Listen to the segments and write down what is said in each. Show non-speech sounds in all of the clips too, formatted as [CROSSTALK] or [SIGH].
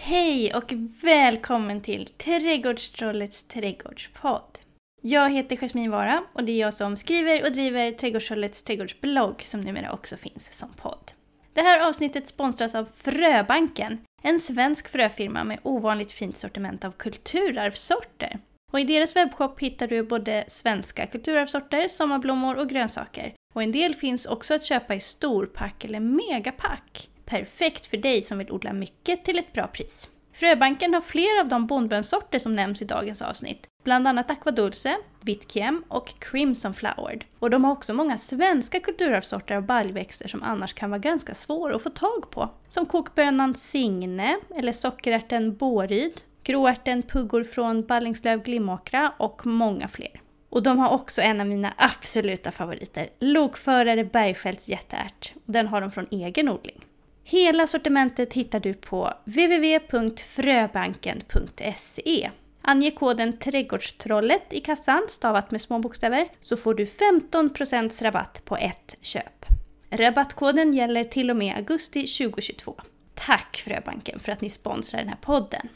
Hej och välkommen till Trädgårdstrollets trädgårdspodd. Jag heter Jasmin Vara och det är jag som skriver och driver Trädgårdstrollets trädgårdsblogg som numera också finns som podd. Det här avsnittet sponsras av Fröbanken, en svensk fröfirma med ovanligt fint sortiment av kulturarvssorter. Och i deras webbshop hittar du både svenska kulturarvssorter, sommarblommor och grönsaker. Och en del finns också att köpa i storpack eller megapack. Perfekt för dig som vill odla mycket till ett bra pris. Fröbanken har flera av de bondbönsorter som nämns i dagens avsnitt. Bland annat Aquadulce, Vitkiem och Crimson Flowered. Och de har också många svenska kulturarvssorter av baljväxter som annars kan vara ganska svåra att få tag på. Som kokbönan Signe, eller sockerärten Båryd, gråärten Puggor från Ballingslöv Glimåkra och många fler. Och de har också en av mina absoluta favoriter, Lokförare Bergfeldts jätteärt. Den har de från egen odling. Hela sortimentet hittar du på www.fröbanken.se. Ange koden Trädgårdstrollet i kassan, stavat med små bokstäver, så får du 15% rabatt på ett köp. Rabattkoden gäller till och med augusti 2022. Tack Fröbanken för att ni sponsrar den här podden.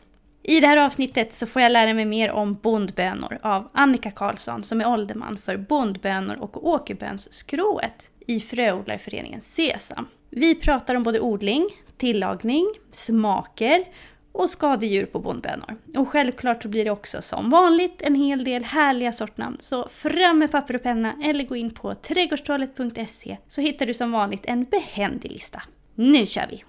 I det här avsnittet så får jag lära mig mer om bondbönor av Annika Karlsson som är ålderman för bondbönor och åkerbönsskrået i Fröodlarföreningen Sesam. Vi pratar om både odling, tillagning, smaker och skadedjur på bondbönor. Och självklart så blir det också som vanligt en hel del härliga sortnamn. Så fram med papper och penna eller gå in på trädgårdstalet.se så hittar du som vanligt en behändig lista. Nu kör vi!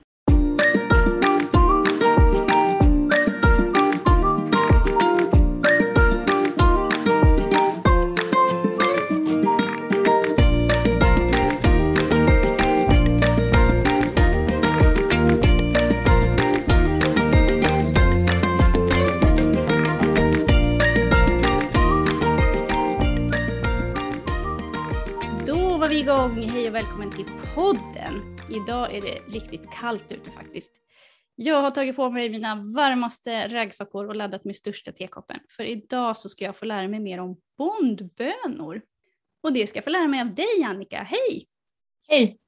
Podden! Idag är det riktigt kallt ute faktiskt. Jag har tagit på mig mina varmaste raggsockor och laddat med största tekoppen. För idag så ska jag få lära mig mer om bondbönor. Och det ska jag få lära mig av dig Annika. Hej! Hej!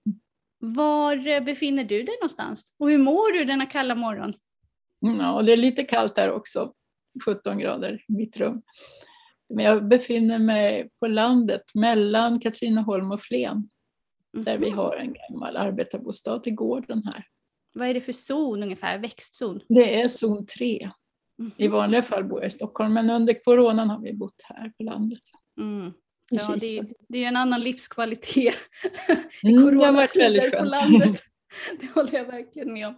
Var befinner du dig någonstans? Och hur mår du denna kalla morgon? Ja, det är lite kallt här också, 17 grader i mitt rum. Men jag befinner mig på landet mellan Katrineholm och Flen, där vi Mhm. har en gammal arbetarbostad till gården här. Vad är det för zon ungefär? Växtzon? Det är zon 3. Mhm. I vanliga fall bor jag i Stockholm, men under coronan har vi bott här på landet. Mm. Ja, det, är- det är ju en annan livskvalitet [LAUGHS] i Mm, coronatider på landet. [LAUGHS] Det håller jag verkligen med om.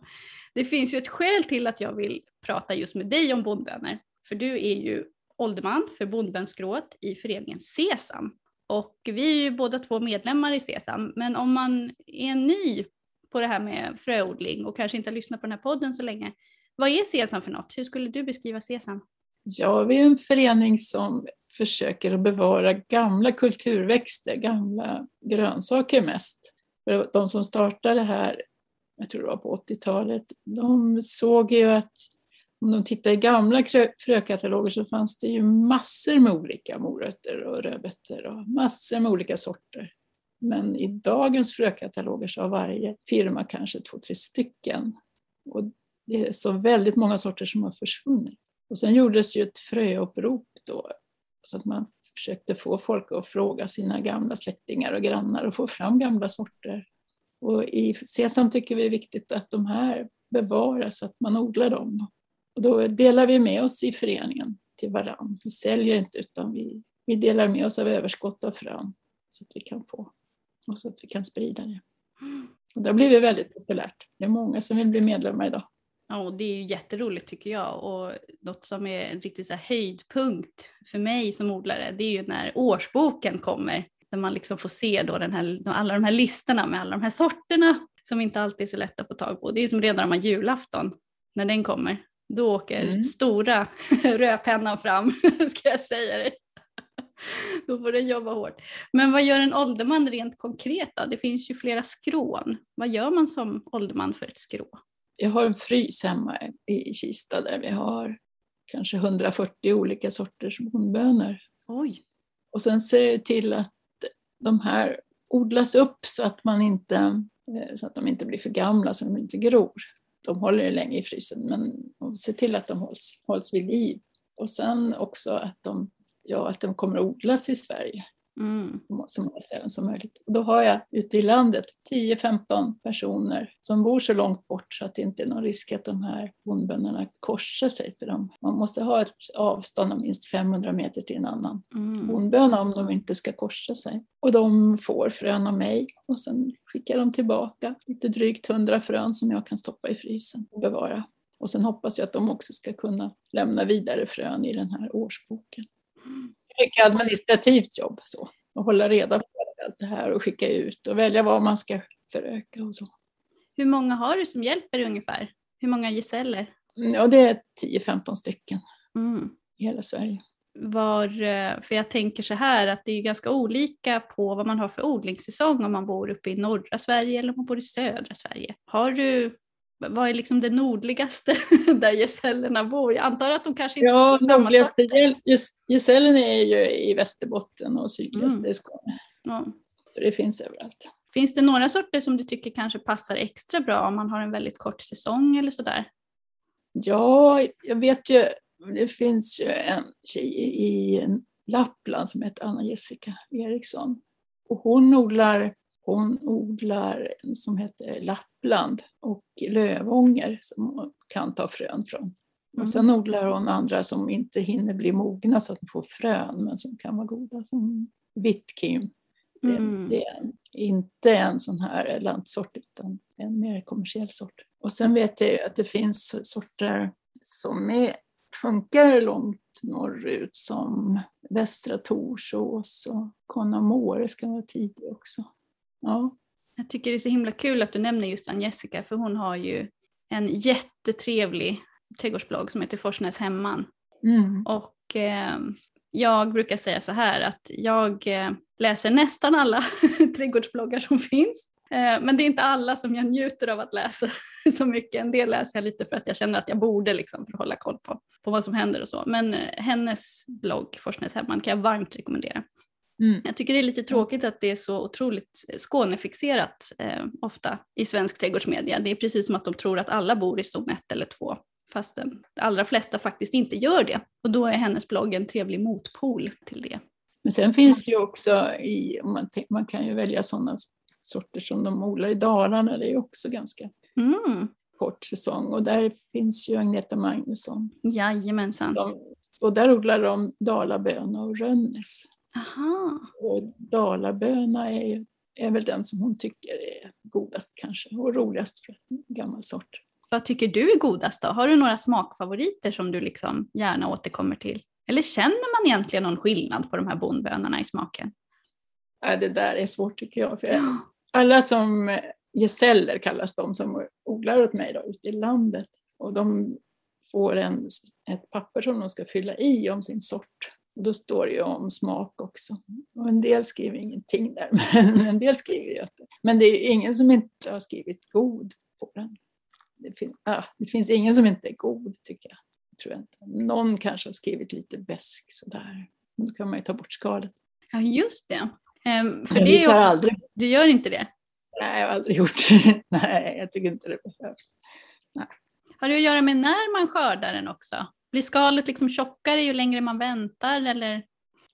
Det finns ju ett skäl till att jag vill prata just med dig om bondbönor. För du är ju ålderman för bondbönsgrået i föreningen Sesam. Och vi är ju båda två medlemmar i Sesam. Men om man är ny på det här med fröodling och kanske inte har lyssnat på den här podden så länge. Vad är Sesam för något? Hur skulle du beskriva Sesam? Ja, vi är en förening som försöker att bevara gamla kulturväxter, gamla grönsaker mest. För de som startade här, jag tror det var på 80-talet, de såg ju att om de tittar i gamla frökataloger så fanns det ju massor med olika morötter och rödbetor och massor med olika sorter. Men i dagens frökataloger så har varje firma kanske två, tre stycken. Och det är så väldigt många sorter som har försvunnit. Och sen gjordes ju ett fröupprop då, så att man försökte få folk att fråga sina gamla släktingar och grannar och få fram gamla sorter. Och i Sesam tycker vi är viktigt att de här bevaras, att man odlar dem. Och då delar vi med oss i föreningen till varann. Vi säljer inte utan vi, vi delar med oss av överskott av frön så att vi kan få och så att vi kan sprida det. Och det har blivit väldigt populärt. Det är många som vill bli medlemmar idag. Ja, och det är ju jätteroligt tycker jag. Och något som är en riktig så här höjdpunkt för mig som odlare, det är ju när årsboken kommer. Där man liksom får se då den här, alla de här listorna med alla de här sorterna som inte alltid är så lätt att få tag på. Det är som redan om julafton, när den kommer. Då åker Mm. stora [LAUGHS] rödpennan fram, [LAUGHS] ska jag säga dig. [LAUGHS] Då får den jobba hårt. Men vad gör en ålderman rent konkret då? Det finns ju flera skrån. Vad gör man som ålderman för ett skrå? Jag har en frys hemma i Kista där vi har kanske 140 olika sorters bondbönor. Oj. Och sen ser jag till att de här odlas upp så att, man inte, eh, så att de inte blir för gamla så de inte gror de håller länge i frysen, men se till att de hålls, hålls vid liv. Och sen också att de, ja, att de kommer att odlas i Sverige Mm. så många ställen som möjligt. Och då har jag ute i landet 10-15 personer som bor så långt bort så att det inte är någon risk att de här bondbönderna korsar sig. För dem. Man måste ha ett avstånd av minst 500 meter till en annan Mm. bondböna om de inte ska korsa sig. Och de får frön av mig och sen skickar de tillbaka lite drygt 100 frön som jag kan stoppa i frysen och bevara. Och sen hoppas jag att de också ska kunna lämna vidare frön i den här årsboken. Mycket administrativt jobb så. Och hålla reda på allt det här och skicka ut och välja vad man ska föröka och så. Hur många har du som hjälper ungefär? Hur många gesäller? Mm, Ja, det är 10-15 stycken Mm. i hela Sverige. Var, eh, för jag tänker så här att det är ganska olika på vad man har för odlingssäsong om man bor uppe i norra Sverige eller om man bor i södra Sverige. Har du, vad är liksom det nordligaste [LAUGHS] där gesällerna bor? Jag antar att de kanske inte Ja, är samma nordligaste sorter. gäll- ges- gesällen är ju i Västerbotten och sydligaste Mm. i Skåne. Ja. Så det finns överallt. Finns det några sorter som du tycker kanske passar extra bra om man har en väldigt kort säsong eller sådär? Ja, jag vet ju, det finns ju en tjej i Lappland som heter Anna-Jessica Eriksson. Och hon odlar, hon odlar en som heter Lappland och lövånger som hon kan ta frön från. Och sen odlar hon andra som inte hinner bli mogna så att de får frön men som kan vara goda som Vitkim. Det, Mm. det är inte en sån här lantsort utan en mer kommersiell sort. Och sen vet jag att det finns sorter som är, funkar långt norrut som Västra Torsås och Conamore ska vara tidig också. Ja. Jag tycker det är så himla kul att du nämner just Ann-Jessica för hon har ju en jättetrevlig trädgårdsblogg som heter Forsnäs hemman. Mm. Och eh, jag brukar säga så här att jag eh, läser nästan alla [LAUGHS] trädgårdsbloggar som finns. Eh, men det är inte alla som jag njuter av att läsa [LAUGHS] så mycket. En del läser jag lite för att jag känner att jag borde liksom för att hålla koll på, på vad som händer och så. Men eh, hennes blogg Forsnäs hemman kan jag varmt rekommendera. Mm. Jag tycker det är lite tråkigt att det är så otroligt Skånefixerat eh, ofta i svensk trädgårdsmedia. Det är precis som att de tror att alla bor i zon 1 eller 2 fastän de allra flesta faktiskt inte gör det. Och då är hennes blogg en trevlig motpol till det. Men sen finns det ju också i, man, man kan ju välja sådana sorter som de odlar i Dalarna, det är ju också ganska Mm, kort säsong och där finns ju Agneta Magnusson. jajamensan. De, och där odlar de dalaböna och rönnis. Aha. Och dalaböna är, är väl den som hon tycker är godast kanske och roligast för en gammal sort. Vad tycker du är godast då? Har du några smakfavoriter som du liksom gärna återkommer till? Eller känner man egentligen någon skillnad på de här bondbönorna i smaken? Ja, det där är svårt tycker jag. För alla som gesäller kallas de som odlar åt mig då, ute i landet. Och de får en, ett papper som de ska fylla i om sin sort. Då står det ju om smak också. Och en del skriver ingenting där, [LAUGHS] men en del skriver ju att Men det är ingen som inte har skrivit god på den. Det, fin, ah, det finns ingen som inte är god tycker jag. Tror jag inte. Någon kanske har skrivit lite besk sådär. Då kan man ju ta bort skalet. Ja, just det. Ehm, för det är ju, aldrig du gör inte det? Nej, jag har aldrig gjort det. [LAUGHS] Nej, jag tycker inte det behövs. Har det att göra med när man skördar den också? Blir skalet liksom tjockare ju längre man väntar eller?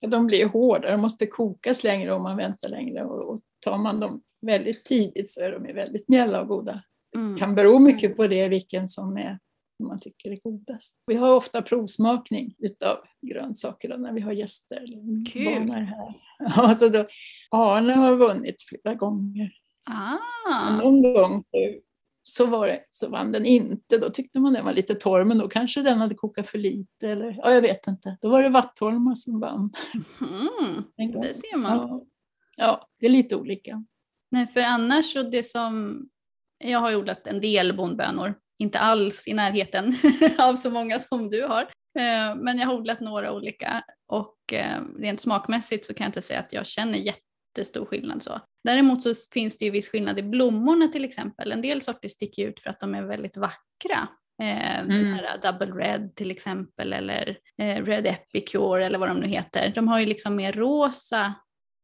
De blir hårdare, de måste kokas längre om man väntar längre. Och, tar man dem väldigt tidigt så är de väldigt mjälla och goda. Mm. Det kan bero mycket på det vilken som är man tycker är godast. Vi har ofta provsmakning utav grönsaker då, när vi har gäster eller Kul. här. [LAUGHS] Ja, så då, Arne har vunnit flera gånger. Men Ah, någon gång så, var det, så vann den inte. Då tyckte man den var lite torr, men då kanske den hade kokat för lite. Eller, ja, jag vet inte. Då var det Vattholma som vann. mm, det ser man. Ja. ja, det är lite olika. Nej, för annars så det som, jag har odlat en del bondbönor, inte alls i närheten [LAUGHS] av så många som du har. Eh, Men jag har odlat några olika och eh, rent smakmässigt så kan jag inte säga att jag känner jättestor skillnad så. Däremot så finns det ju viss skillnad i blommorna till exempel. En del sorter sticker ut för att de är väldigt vackra. Eh, Den Mm. här Double Red till exempel eller eh, Red Epicure eller vad de nu heter. De har ju liksom mer rosa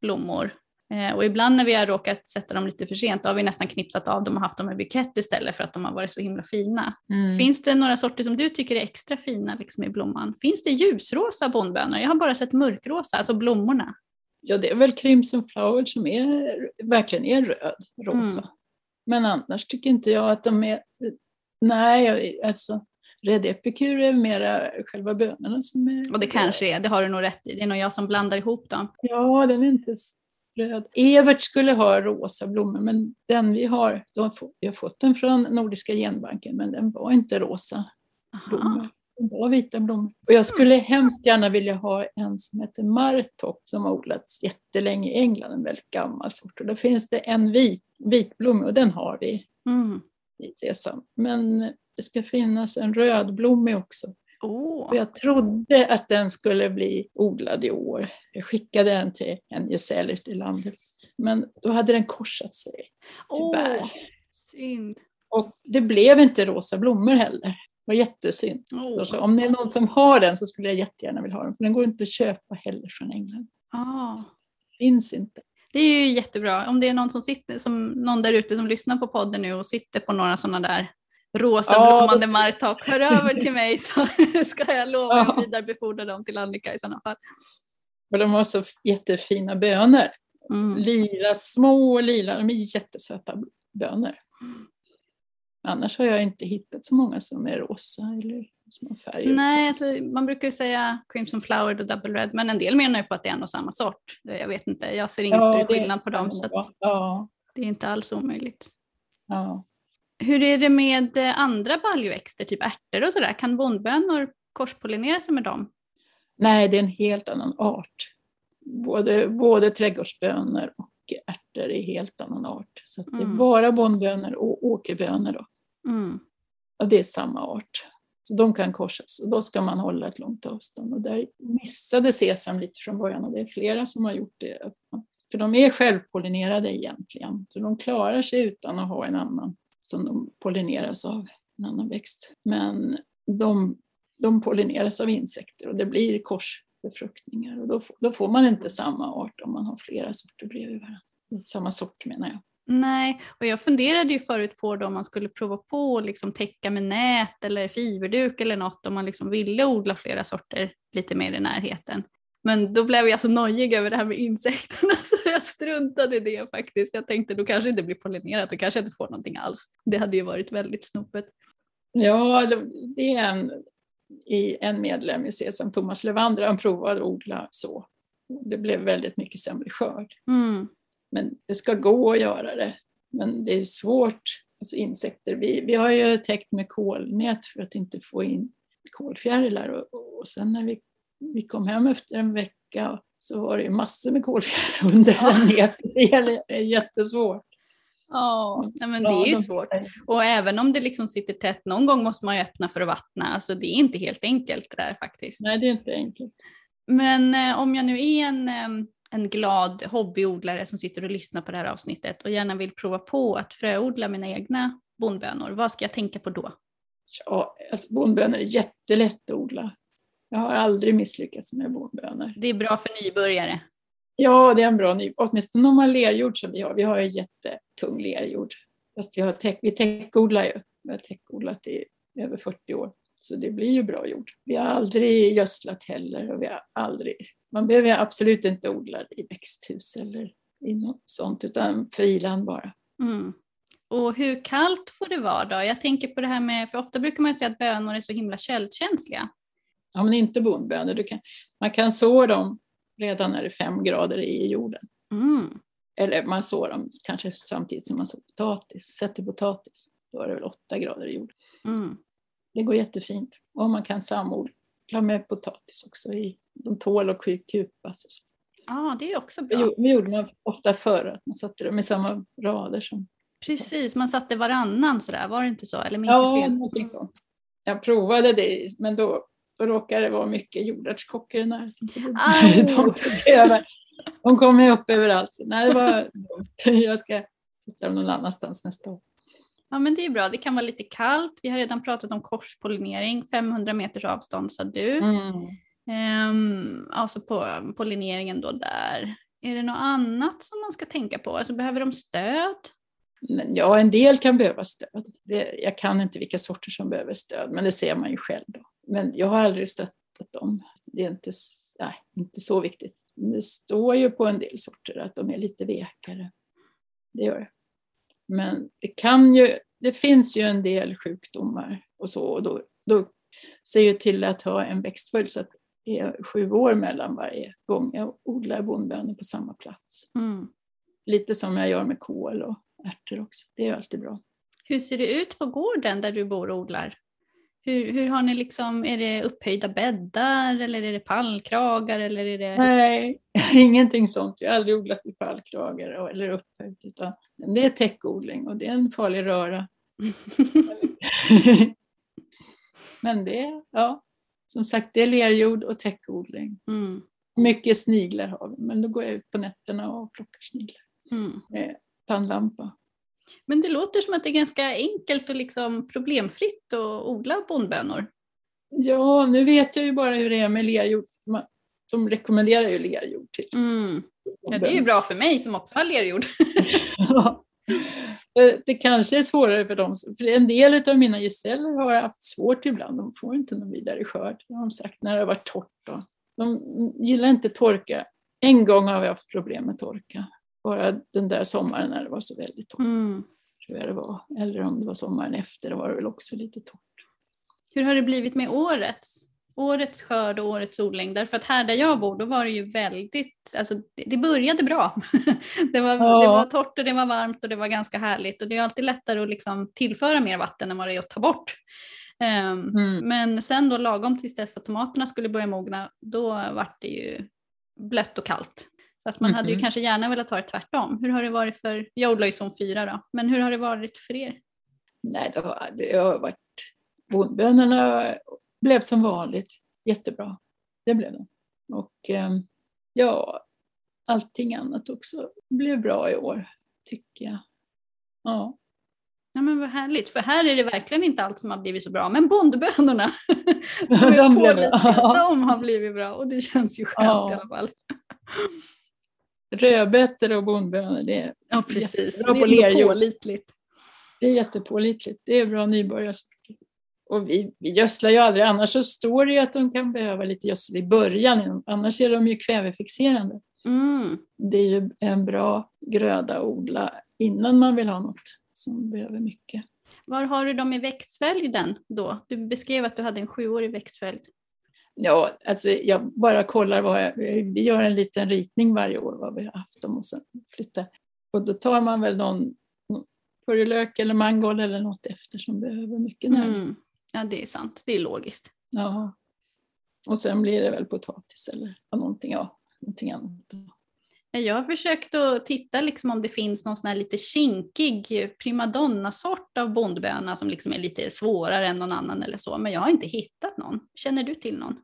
blommor Eh, och ibland när vi har råkat sätta dem lite för sent, då har vi nästan knipsat av dem och haft dem i bukett istället för att de har varit så himla fina. Mm. Finns det några sorter som du tycker är extra fina liksom, i blomman? Finns det ljusrosa bondbönor? Jag har bara sett mörkrosa, alltså blommorna. Ja, det är väl Crimson Flower som är, verkligen är röd, rosa. Mm. Men annars tycker inte jag att de är... Nej, alltså Red Epicure är mera själva bönorna som är... Och det kanske är, det har du nog rätt i. Det är nog jag som blandar ihop dem. Ja, den är inte röd. Evert skulle ha rosa blommor, men den vi har, då har vi har fått den från Nordiska genbanken, men den var inte rosa blommor. Aha. Den var vita blommor. Och jag skulle hemskt gärna vilja ha en som heter Martok som har odlats jättelänge i England, en väldigt gammal sort. Och där finns det en vit, vitblommig och den har vi Mm. i sesam. Men det ska finnas en rödblommig också. Och jag trodde att den skulle bli odlad i år. Jag skickade den till en gesäll ute i landet. Men då hade den korsat sig, tyvärr. Åh, synd. Och det blev inte rosa blommor heller. Var jättesynd. Åh. Så om det är någon som har den så skulle jag jättegärna vilja ha den. För den går inte att köpa heller från England. Ah. Finns inte. Det är ju jättebra. Om det är någon, som sitter, som, någon där ute som lyssnar på podden nu och sitter på några sådana där rosa Ja, blommande martak, hör över till mig så [LAUGHS] ska jag lova Ja. att vidarebefordra dem till Annika i sådana fall. Och de har så jättefina bönor. Mm. Lila, små lila, de är jättesöta bönor. Annars har jag inte hittat så många som är rosa eller som har färg. Nej, alltså, man brukar ju säga Crimson Flower och Double Red, men en del menar ju på att det är en och samma sort. Jag vet inte, jag ser ingen Ja, större skillnad på dem, så att Ja, det är inte alls omöjligt. ja. Hur är det med eh, andra baljväxter, typ ärtor och sådär? Kan bondbönor korspollinera sig med dem? Nej, det är en helt annan art. Både, både trädgårdsbönor och ärtor är helt annan art. Så det är Mm. bara bondbönor och åkerbönor. Då. Mm. Och det är samma art. Så de kan korsas och då ska man hålla ett långt avstånd. Och där missade Sesam lite från början och det är flera som har gjort det. För de är självpollinerade egentligen. Så de klarar sig utan att ha en annan som de pollineras av, en annan växt. Men de, de pollineras av insekter och det blir korsbefruktningar. Och då, då får man inte samma art om man har flera sorter bredvid varandra. Samma sort menar jag. Nej, och jag funderade ju förut på då om man skulle prova på att liksom täcka med nät eller fiberduk eller något om man liksom ville odla flera sorter lite mer i närheten. Men då blev jag så nojig över det här med insekterna [LAUGHS] så jag struntade i det faktiskt. Jag tänkte då kanske det blir pollinerat och kanske inte får någonting alls. Det hade ju varit väldigt snopet. Ja, det, är en, i en medlem i Sesam, Thomas Levander, han provade att odla så. Det blev väldigt mycket sämre skörd. Mm. Men det ska gå att göra det. Men det är svårt, alltså insekter. Vi, vi har ju täckt med kolnät för att inte få in kolfjärilar och, och sen när vi, vi kom hem efter en vecka så var det ju massor med kolfjärilar [LAUGHS] under Ja. nätet. Det är- jättesvårt. Ja, men det är ju svårt. Och även om det liksom sitter tätt, någon gång måste man ju öppna för att vattna. Alltså det är inte helt enkelt det där faktiskt. Nej, det är inte enkelt. Men eh, om jag nu är en, eh, en glad hobbyodlare som sitter och lyssnar på det här avsnittet och gärna vill prova på att fröodla mina egna bondbönor, vad ska jag tänka på då? Ja, alltså bondbönor är jättelätt att odla. Jag har aldrig misslyckats med bondbönor. Det är bra för nybörjare. Ja, det är en bra ny, åtminstone om man har lerjord som vi har. Vi har ju jättetung lerjord. Fast vi, har täck, vi täckodlar ju. Vi har täckodlat i över 40 år. Så det blir ju bra jord. Vi har aldrig gödslat heller och vi har aldrig... Man behöver absolut inte odla i växthus eller i något sånt, utan friland bara. Mm. Och hur kallt får det vara då? Jag tänker på det här med, för ofta brukar man säga att bönor är så himla köldkänsliga. Ja, men inte bondbönor. Kan, man kan så dem redan när det är fem grader i jorden. Mm. Eller man sår dem kanske samtidigt som man sår potatis, sätter potatis. Då är det väl åtta grader i jorden. Mm. Det går jättefint. Och man kan samodla med potatis också. I, de tål att ku- kupas. Och så. Ja, det är också bra. det gjorde man ofta förr, att man satte dem i samma rader. Som, Precis, man satte varannan sådär, var det inte så? Eller minns jag ja, fel? någonting sånt. Jag provade det, men då, råkade det vara mycket jordärtskockor i närheten. Så [LAUGHS] de tog över. De kom ju upp överallt. Så, nej, det var dumt. Jag ska sätta dem någon annanstans nästa år. Ja men det är bra, det kan vara lite kallt. Vi har redan pratat om korspollinering, 500 meters avstånd sa du. Mm. Ehm, alltså på pollineringen då där. Är det något annat som man ska tänka på? Alltså behöver de stöd? Ja, en del kan behöva stöd. Det, jag kan inte vilka sorter som behöver stöd, men det ser man ju själv. Då. Men jag har aldrig stöttat dem. Det är inte, nej, inte så viktigt. Det står ju på en del sorter att de är lite vekare. Det gör det. Men det kan ju, det finns ju en del sjukdomar och så. Och då, då ser jag till att ha en växtföljd så att det är sju år mellan varje gång jag odlar bondbönor på samma plats. Mm. Lite som jag gör med kål och ärtor också. Det är alltid bra. Hur ser det ut på gården där du bor och odlar? Hur, hur har ni liksom, är det upphöjda bäddar eller är det pallkragar eller är det? Nej, [LAUGHS] ingenting sånt. Jag har aldrig odlat i pallkragar eller upphöjt utan det är täckodling och det är en farlig röra. [LAUGHS] Men det, ja, som sagt, det är lerjord och täckodling. Mm. Mycket sniglar har vi, men då går jag ut på nätterna och plockar sniglar mm. med pannlampa. Men det låter som att det är ganska enkelt och liksom problemfritt att odla bondbönor. Ja, nu vet jag ju bara hur det är med lerjord. De rekommenderar ju lerjord till. Mm. Ja, det är ju bra för mig som också har lerjord. [LAUGHS] ja. Det kanske är svårare för dem, för en del av mina gesäller har haft svårt ibland. De får inte någon vidare skörd, har de sagt, när det har varit torrt. Då. De gillar inte torka. En gång har vi haft problem med torka. Bara den där sommaren när det var så väldigt torrt. Mm. Tror jag det var. Eller om det var sommaren efter, då var det väl också lite torrt. Hur har det blivit med årets? Årets skörd och årets odling. Därför att här där jag bor, då var det ju väldigt, alltså det, började bra. [LAUGHS] det, var, ja. det var torrt och det var varmt och det var ganska härligt. Och det är alltid lättare att liksom tillföra mer vatten än vad det är att ta bort. Um, mm. Men sen då lagom tills dess att tomaterna skulle börja mogna, då var det ju blött och kallt. Så att man mm. hade ju mm-hmm. kanske gärna velat ha det tvärtom. Hur har det varit för, jag odlar ju som fyra då, men hur har det varit för er? Nej, det har, det har varit, bondbönorna blev som vanligt jättebra. Det blev de. Och ehm, ja, allting annat också blev bra i år, tycker jag. Ja. Ja men vad härligt, för här är det verkligen inte allt som har blivit så bra, men bondbönorna, [LAUGHS] de, de, de har blivit bra och det känns ju skönt ja. i alla fall rödbetor och bondbönor, det är ja, precis. Det är pålitligt. Det är jättepålitligt. Det är bra nybörjarsorter. Och vi, vi gödslar ju aldrig, annars så står det ju att de kan behöva lite gödsel i början, annars är de ju kvävefixerande. Mm. Det är ju en bra gröda att odla innan man vill ha något som behöver mycket. Var har du dem i växtföljden då? Du beskrev att du hade en sjuårig växtföljd. Ja, alltså jag bara kollar vad jag, vi gör en liten ritning varje år vad vi har haft dem och sen flyttar. Och då tar man väl någon purjolök eller mangold eller något efter som behöver mycket näring. Mm. Ja, det är sant. Det är logiskt. Ja. Och sen blir det väl potatis eller någonting, ja, någonting annat. Jag har försökt att titta liksom om det finns någon sån här lite kinkig primadonna-sort av bondböna som liksom är lite svårare än någon annan eller så, men jag har inte hittat någon. Känner du till någon?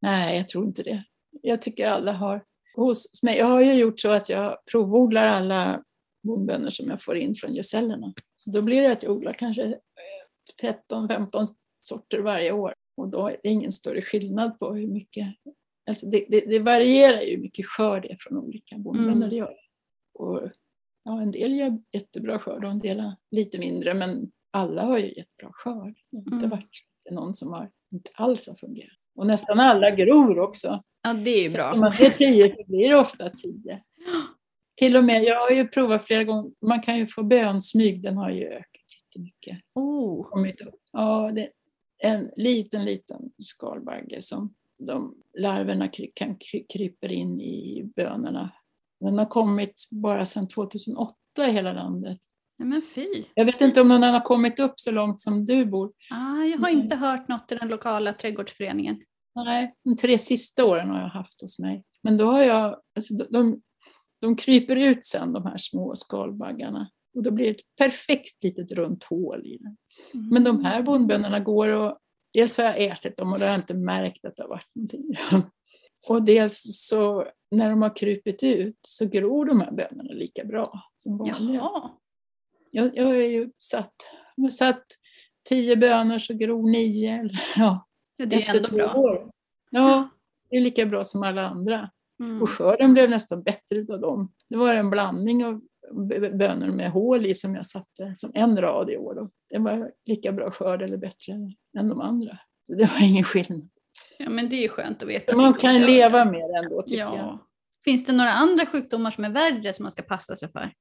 Nej, jag tror inte det. Jag tycker alla har hos mig. Jag har ju gjort så att jag provodlar alla bondbönor som jag får in från gesällerna. Så då blir det att jag odlar kanske 13-15 sorter varje år och då är det ingen större skillnad på hur mycket Alltså det, det, det, varierar ju hur mycket skörd det är från olika bondbönder. Mm. Det gör. Och, ja, en del gör jättebra skörd och en del lite mindre men alla har ju jättebra skörd. Det har inte mm. varit någon som har inte alls har fungerat. Och nästan alla gror också. Ja, det är ju bra. om man är tio så blir det ofta tio. Till och med, jag har ju provat flera gånger, man kan ju få bönsmyg, den har ju ökat jättemycket. Oh. Ja, det är en liten, liten skalbagge som de larverna kan kryper in i bönorna. Den har kommit bara sedan 2008 i hela landet. Men fy. Jag vet inte om den har kommit upp så långt som du bor. Ah, jag har inte hört något i den lokala trädgårdsföreningen. Nej, de tre sista åren har jag haft hos mig. Men då har jag, alltså de, de, de kryper ut sen de här små skalbaggarna. Och då blir det ett perfekt litet runt hål i den. Mm. Men de här bondbönorna går och dels har jag ätit dem och då har jag inte märkt att det har varit någonting. Och dels så när de har krupit ut så gror de här bönorna lika bra som vanliga. Jaha. Jag, jag har ju satt, jag satt tio bönor så gror nio. Ja, ja, det är efter ändå två bra. år. Ja, det är lika bra som alla andra. Mm. Och skörden blev nästan bättre av dem. Det var en blandning av bönor med hål i som jag satte som en rad i år. Då. Det var lika bra skörd eller bättre än de andra. Så det var ingen skillnad. Ja, men det är ju skönt att veta. Man kan leva med det ändå tycker jag. Ja. Finns det några andra sjukdomar som är värre som man ska passa sig för?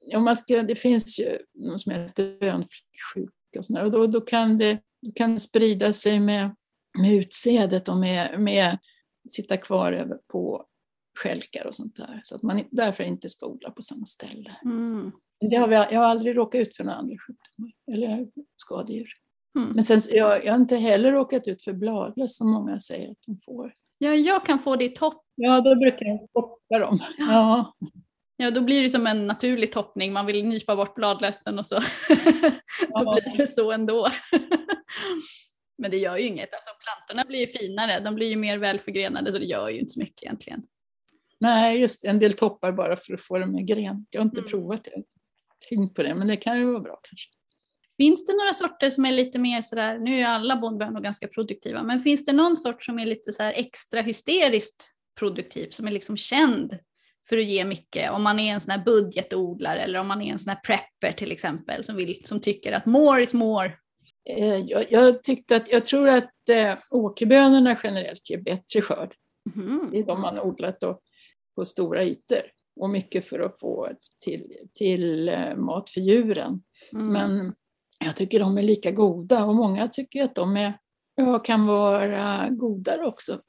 Ja, man ska, det finns ju något som heter bönfläcksjuka och, sådär, och då, då, kan det, då kan det sprida sig med, med utsädet och med, med sitta kvar över på skälkar och sånt där. Så att man därför inte ska odla på samma ställe. Mm. Det har vi, jag har aldrig råkat ut för några andra sjukdomar eller skadedjur. Mm. Men sen, jag, jag har inte heller råkat ut för bladlöss som många säger att de får. Ja, jag kan få det i topp. Ja, då brukar jag toppa dem. Ja. Ja, då blir det som en naturlig toppning. Man vill nypa bort bladlössen och så. [LAUGHS] då Ja. blir det så ändå. [LAUGHS] Men det gör ju inget. Alltså, plantorna blir ju finare. De blir ju mer välförgrenade så det gör ju inte så mycket egentligen. Nej, just. En del toppar bara för att få dem med gren. Jag har inte Mm. provat det. Tänkt på det, men det kan ju vara bra kanske. Finns det några sorter som är lite mer sådär, nu är alla bondbönor ganska produktiva, men finns det någon sort som är lite så extra hysteriskt produktiv, som är liksom känd för att ge mycket? Om man är en sån här budgetodlare eller om man är en sån här prepper till exempel, som, vill, som tycker att more is more. Eh, Jag, jag, tyckte att, jag tror att eh, åkerbönorna generellt ger bättre skörd. Mhm. Det är de man har odlat då, på stora ytor. Och mycket för att få till, till eh, mat för djuren. Mm. Men jag tycker de är lika goda och många tycker att de är, ja, kan vara godare också.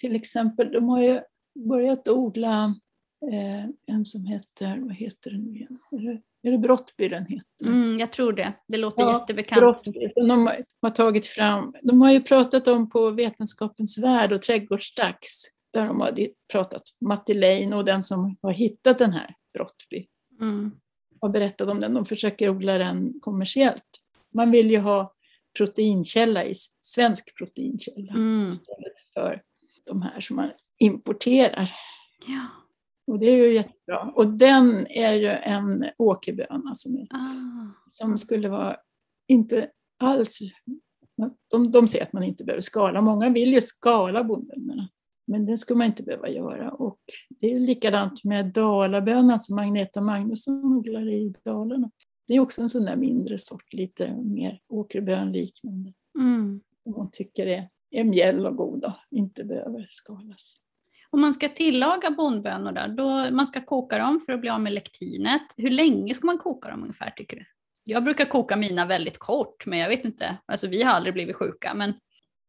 Till exempel, de har ju börjat odla en som heter, vad heter den nu igen? Är det, är det Brottby den heter? Mm, jag tror det. Det låter Ja, jättebekant. Brottby. De har, tagit fram, de har ju pratat om på Vetenskapens värld och Trädgårdsdags, där de har pratat, Matti Lein och den som har hittat den här Brottby Mm. har berättat om den. De försöker odla den kommersiellt. Man vill ju ha proteinkälla i svensk proteinkälla Mm. istället för de här som man importerar. Ja. Och det är ju jättebra. Och den är ju en åkerböna som, är, Ah. som skulle vara inte alls... De, de säger att man inte behöver skala. Många vill ju skala bondbönorna. Men det skulle man inte behöva göra. Och det är likadant med dalabönan som Agneta Magnusson odlar i Dalarna. Det är också en sån där mindre sort, lite mer åkerbönliknande. Mm. Hon tycker är, är mjäll och god och inte behöver skalas. Om man ska tillaga bondbönor där, då man ska koka dem för att bli av med lektinet. Hur länge ska man koka dem ungefär tycker du? Jag brukar koka mina väldigt kort, men jag vet inte. Alltså vi har aldrig blivit sjuka, men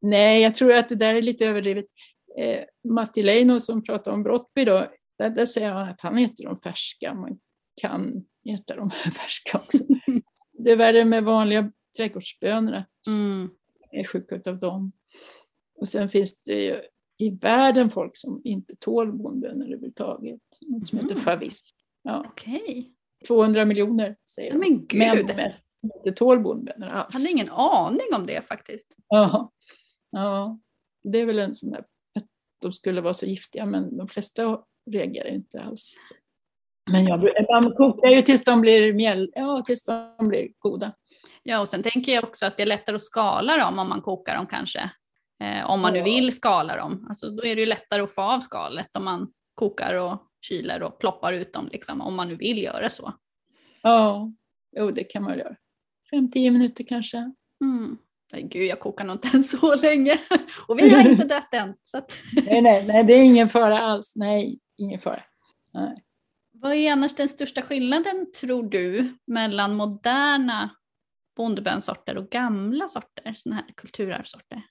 Nej, jag tror att det där är lite överdrivet. Eh, Matti Leino som pratar om Brottby då, där, där säger han att han äter dem färska. Man kan äta dem [LAUGHS] färska också. det är värre med vanliga trädgårdsbönor att mm. är sjuka av dem. Och sen finns det ju i världen folk som inte tål bondbönor överhuvudtaget. Något som heter Mhm. favis. Ja, okej. 200 miljoner säger de. men gud. Män mest som inte tål bondbönor Jag alls. hade ingen aning om det faktiskt. Ja. ja, det är väl en sån där att de skulle vara så giftiga men de flesta reagerar inte alls. Så. Men jag, man kokar ju tills de blir mjäll, ja, tills de blir goda. Ja, och sen tänker jag också att det är lättare att skala dem om man kokar dem kanske. Eh, om man nu vill skala dem. Alltså, då är det ju lättare att få av skalet om man kokar och kyler och ploppar ut dem, liksom, om man nu vill göra så. Ja, jo det kan man göra. Fem, tio minuter kanske. Mm. Nej, gud, jag kokar nog inte [LAUGHS] ens så länge. Och vi har inte dött än. Att... [LAUGHS] Nej, nej, nej, det är ingen fara alls. Nej, ingen fara. Nej. Vad är annars den största skillnaden, tror du, mellan moderna bondbönsorter och gamla sorter, sådana här kulturarvssorter?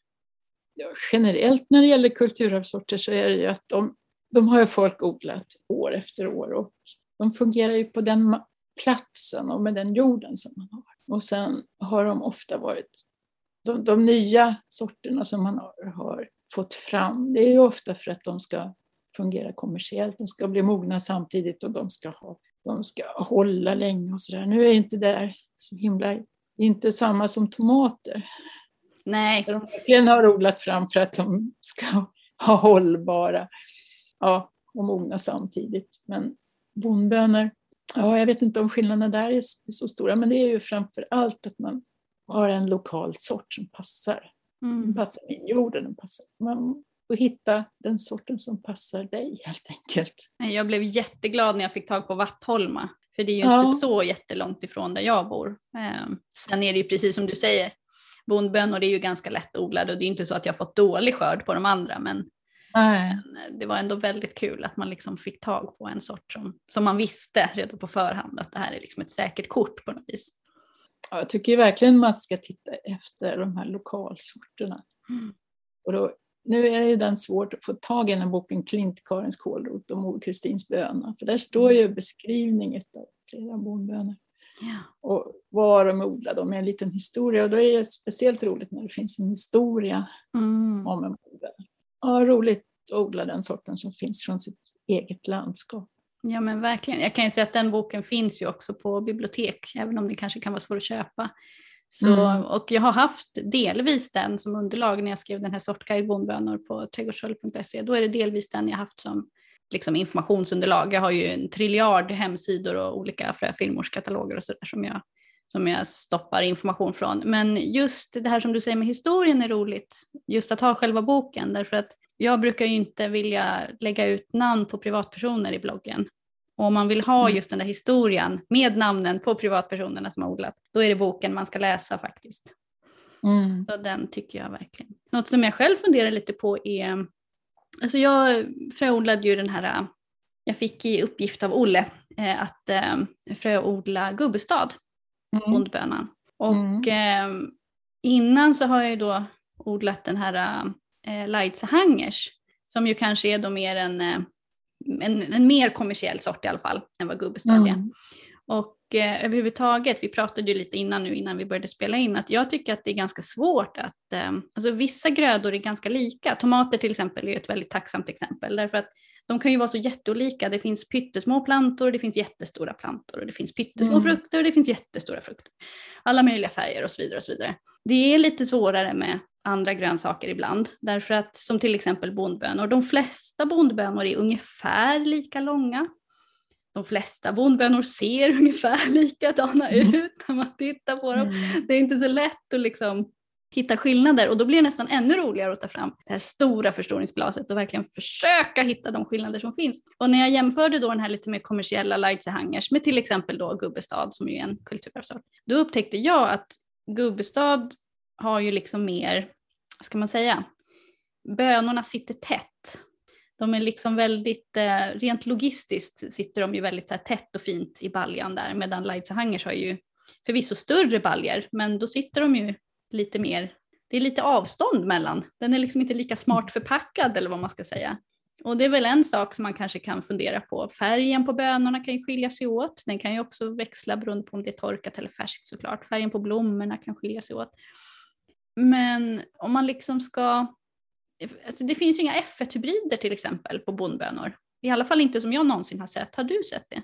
Generellt när det gäller kulturarvssorter så är det ju att de, de har ju folk odlat år efter år och de fungerar ju på den platsen och med den jorden som man har. Och sen har de ofta varit, de, de nya sorterna som man har, har fått fram, det är ju ofta för att de ska fungera kommersiellt, de ska bli mogna samtidigt och de ska, ha, de ska hålla länge och sådär. Nu är inte det där så himla, det är inte samma som tomater. Nej, Där de verkligen har odlat fram för att de ska [LAUGHS] ha hållbara ja, och mogna samtidigt. Men bondbönor, ja, jag vet inte om skillnaderna där är så stora, men det är ju framför allt att man har en lokal sort som passar. Den mm. passar i jorden, den passar. Man, och hitta den sorten som passar dig helt enkelt. Jag blev jätteglad när jag fick tag på Vattholma. För det är ju Ja. inte så jättelångt ifrån där jag bor. Ehm, Sen är det ju precis som du säger, bondbönor är ju ganska lättodlade och det är inte så att jag fått dålig skörd på de andra men Nej. det var ändå väldigt kul att man liksom fick tag på en sort som, som man visste redan på förhand att det här är liksom ett säkert kort på något vis. Ja, jag tycker verkligen man ska titta efter de här lokalsorterna. Mm. Och då, nu är det ju den svårt att få tag i den här boken Klint, Karins kålrot och Mor Kristins böna. För där står ju beskrivning av flera bondbönor. Ja. Och var de är odlade och med en liten historia. Och då är det speciellt roligt när det finns en historia Mm. om en bondböna. Ja, roligt att odla den sorten som finns från sitt eget landskap. Ja men verkligen. Jag kan ju säga att den boken finns ju också på bibliotek, även om det kanske kan vara svårt att köpa. Så, Mm. Och jag har haft delvis den som underlag när jag skrev den här sortguide bondbönor på trädgårdsskörd.se. Då är det delvis den jag haft som liksom, informationsunderlag. Jag har ju en triljard hemsidor och olika fröfilmorskataloger och sådär som jag, som jag stoppar information från. Men just det här som du säger med historien är roligt, just att ha själva boken, därför att jag brukar ju inte vilja lägga ut namn på privatpersoner i bloggen. Och om man vill ha Mm. just den där historien med namnen på privatpersonerna som har odlat, då är det boken man ska läsa faktiskt. Mm. Så den tycker jag verkligen. Något som jag själv funderar lite på är, alltså jag fröodlade ju den här, jag fick i uppgift av Olle eh, att eh, fröodla gubbestad, Mm. bondbönan. Och eh, innan så har jag ju då odlat den här eh, Leidse-hangers, som ju kanske är då mer en, en, en mer kommersiell sort i alla fall än vad gubbestad är. Mm. Och eh, överhuvudtaget, vi pratade ju lite innan nu innan vi började spela in, att jag tycker att det är ganska svårt att, eh, alltså vissa grödor är ganska lika. Tomater till exempel är ett väldigt tacksamt exempel, därför att de kan ju vara så jätteolika. Det finns pyttesmå plantor, det finns jättestora plantor och det finns pyttesmå Mm. frukter och det finns jättestora frukter. Alla möjliga färger och så vidare och så vidare. Det är lite svårare med andra grönsaker ibland, därför att som till exempel bondbönor, de flesta bondbönor är ungefär lika långa. De flesta bondbönor ser [LAUGHS] ungefär likadana Mm. ut när man tittar på dem. Mm. Det är inte så lätt att liksom hitta skillnader och då blir det nästan ännu roligare att ta fram det här stora förstoringsglaset och verkligen försöka hitta de skillnader som finns. Och när jag jämförde då den här lite mer kommersiella Leitze-hangers med till exempel då Gubbestad som ju är en kulturarvsort, då upptäckte jag att Gubbestad har ju liksom mer, vad ska man säga, bönorna sitter tätt. De är liksom väldigt, eh, rent logistiskt sitter de ju väldigt så här, tätt och fint i baljan där, medan Leitze-hangers har ju förvisso större baljer, men då sitter de ju lite mer, det är lite avstånd mellan. Den är liksom inte lika smart förpackad eller vad man ska säga. Och det är väl en sak som man kanske kan fundera på. Färgen på bönorna kan ju skilja sig åt. Den kan ju också växla beroende på om det är torkat eller färskt såklart. Färgen på blommorna kan skilja sig åt. Men om man liksom ska, alltså det finns ju inga F1-hybrider till exempel på bondbönor. I alla fall inte som jag någonsin har sett. Har du sett det?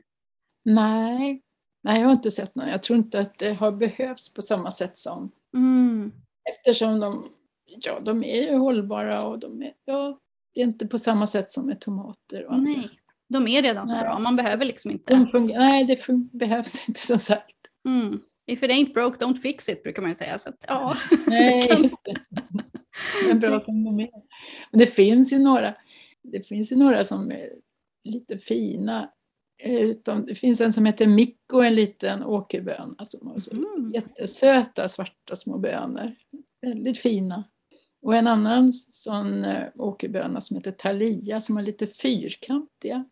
Nej. Nej, jag har inte sett någon. Jag tror inte att det har behövts på samma sätt som Mm. eftersom de, ja, de är ju hållbara och de är, ja, det är inte på samma sätt som med tomater och andra. Nej, de är redan så Nej. bra. Man behöver liksom inte. De nej, det fun- behövs inte som sagt. Mm. If it ain't broke, don't fix it brukar man ju säga. Så att, ja. Nej, [LAUGHS] är bra är. Men det finns ju några, det finns ju några som är lite fina. Eh, Utom, det finns en som heter Mikko, en liten åkerböna som har så Mm. jättesöta svarta små bönor. Väldigt fina. Och en annan sån eh, åkerböna som heter Thalia som har lite fyrkantiga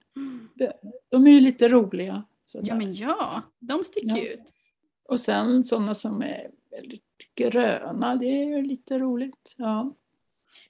bönor. De är ju lite roliga. sådär. ja, men ja, de sticker Ja. ut. Och sen sådana som är väldigt gröna, det är ju lite roligt. Ja.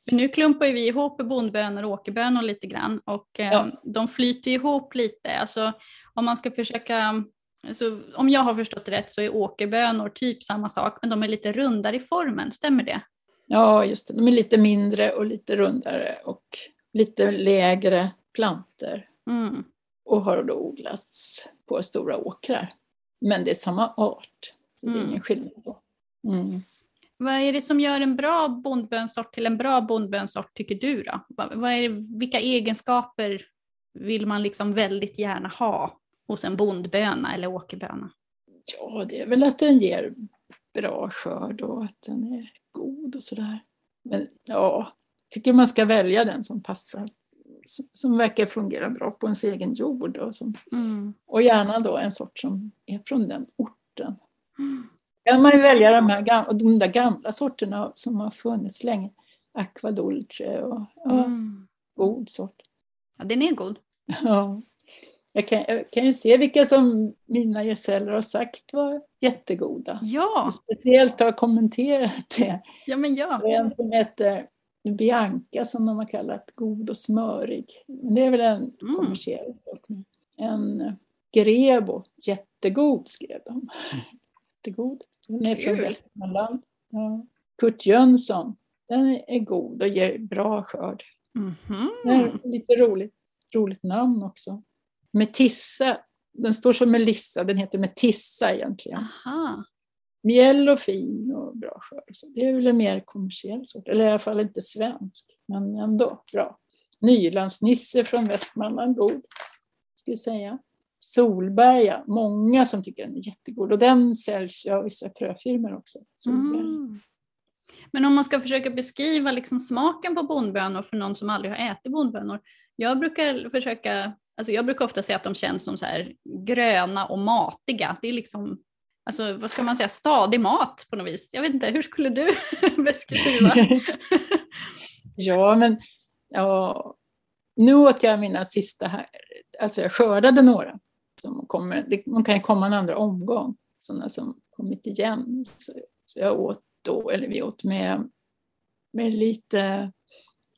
För nu klumpar ju vi ihop bondbönor och åkerbönor lite grann och eh, Ja. de flyter ihop lite. Alltså, om man ska försöka, alltså, om jag har förstått det rätt så är åkerbönor typ samma sak men de är lite rundare i formen, stämmer det? ja, just det. De är lite mindre och lite rundare och lite lägre planter Mm. och har då odlats på stora åkrar. Men det är samma art, så det är Mm. ingen skillnad. på. Mm. Vad är det som gör en bra bondbönsort till en bra bondbönsort tycker du då? Vad, är det, vilka egenskaper vill man liksom väldigt gärna ha hos en bondböna eller åkerböna? Ja, det är väl att den ger bra skörd och att den är god och sådär. Men ja, tycker man ska välja den som passar, som, verkar fungera bra på ens egen jord. Och, som, Mm. och gärna då en sort som är från den orten. Kan man ju välja de, här gamla, de där gamla sorterna som har funnits länge. Aqua Dolce och ja, Mm. god sort. Ja, den är god. Ja. Jag, kan, jag kan ju se vilka som mina gesäller har sagt var jättegoda. Ja, Och speciellt har kommenterat det. ja men ja. En som heter Bianca som de har kallat god och smörig. Det är väl en Mm. kommersiell sort. En Grebo, jättegod skrev de. Jättegod. Den är från. Västmanland. Ja. Kurt Jönsson, den är god och ger bra skörd. Det är lite roligt, roligt namn också. Metissa, den står som Melissa, den heter Metissa egentligen. Aha. Mjäll och fin och bra skörd. Så det är väl en mer kommersiell sort, eller i alla fall inte svensk, men ändå bra. Nylandsnisse från Västmanland, god, ska jag säga. Solberga, många som tycker den är jättegod och den säljs ju av vissa fröfirmor också. Mm. Men om man ska försöka beskriva liksom smaken på bondbönor för någon som aldrig har ätit bondbönor. Jag brukar försöka, alltså jag brukar ofta säga att de känns som så här gröna och matiga. Det är liksom, alltså vad ska man säga, stadig mat på något vis. Jag vet inte, hur skulle du [LAUGHS] beskriva? [LAUGHS] Ja, men ja, nu åt jag mina sista här. Alltså jag skördade några. Liksom, som kommer, det, de kan ju komma en andra omgång. Sådana som kommit igen. Så, så jag åt då, eller vi åt med, med lite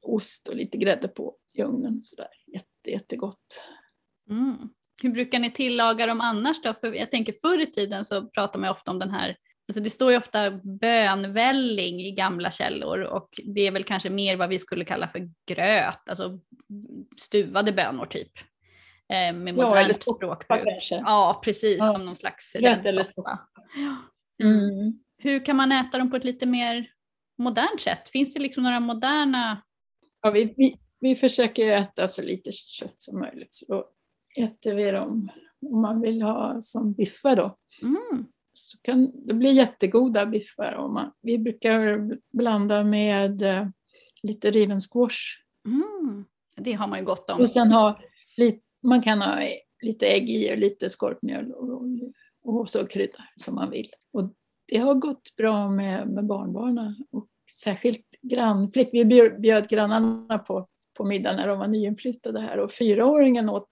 ost och lite grädde på i ugnen. Sådär. Jätte, jättegott. Mm. Hur brukar ni tillaga dem annars då? För jag tänker förr i tiden så pratar man ofta om den här, alltså det står ju ofta bönvälling i gamla källor och det är väl kanske mer vad vi skulle kalla för gröt, alltså stuvade bönor typ. Eh, med Ja, modernt eller soppa språkbruk. kanske. Ja, precis, Ja. som någon slags. Ja. Mm. Mm. Hur kan man äta dem på ett lite mer modernt sätt? Finns det liksom några moderna Ja, vi, vi, vi försöker äta så lite kött som möjligt. Så då äter vi dem om man vill ha som biffar då. mm. så kan det bli jättegoda biffar. Och man, vi brukar blanda med eh, lite riven squash. Mm. Det har man ju gott om. Och sen ha lite, man kan ha lite ägg i och lite skorpmjöl och, och, så krydda som man vill. Och det har gått bra med, med barnbarnen och särskilt grannflick. Vi bjöd, bjöd grannarna på, på middag när de var nyinflyttade här och fyraåringen åt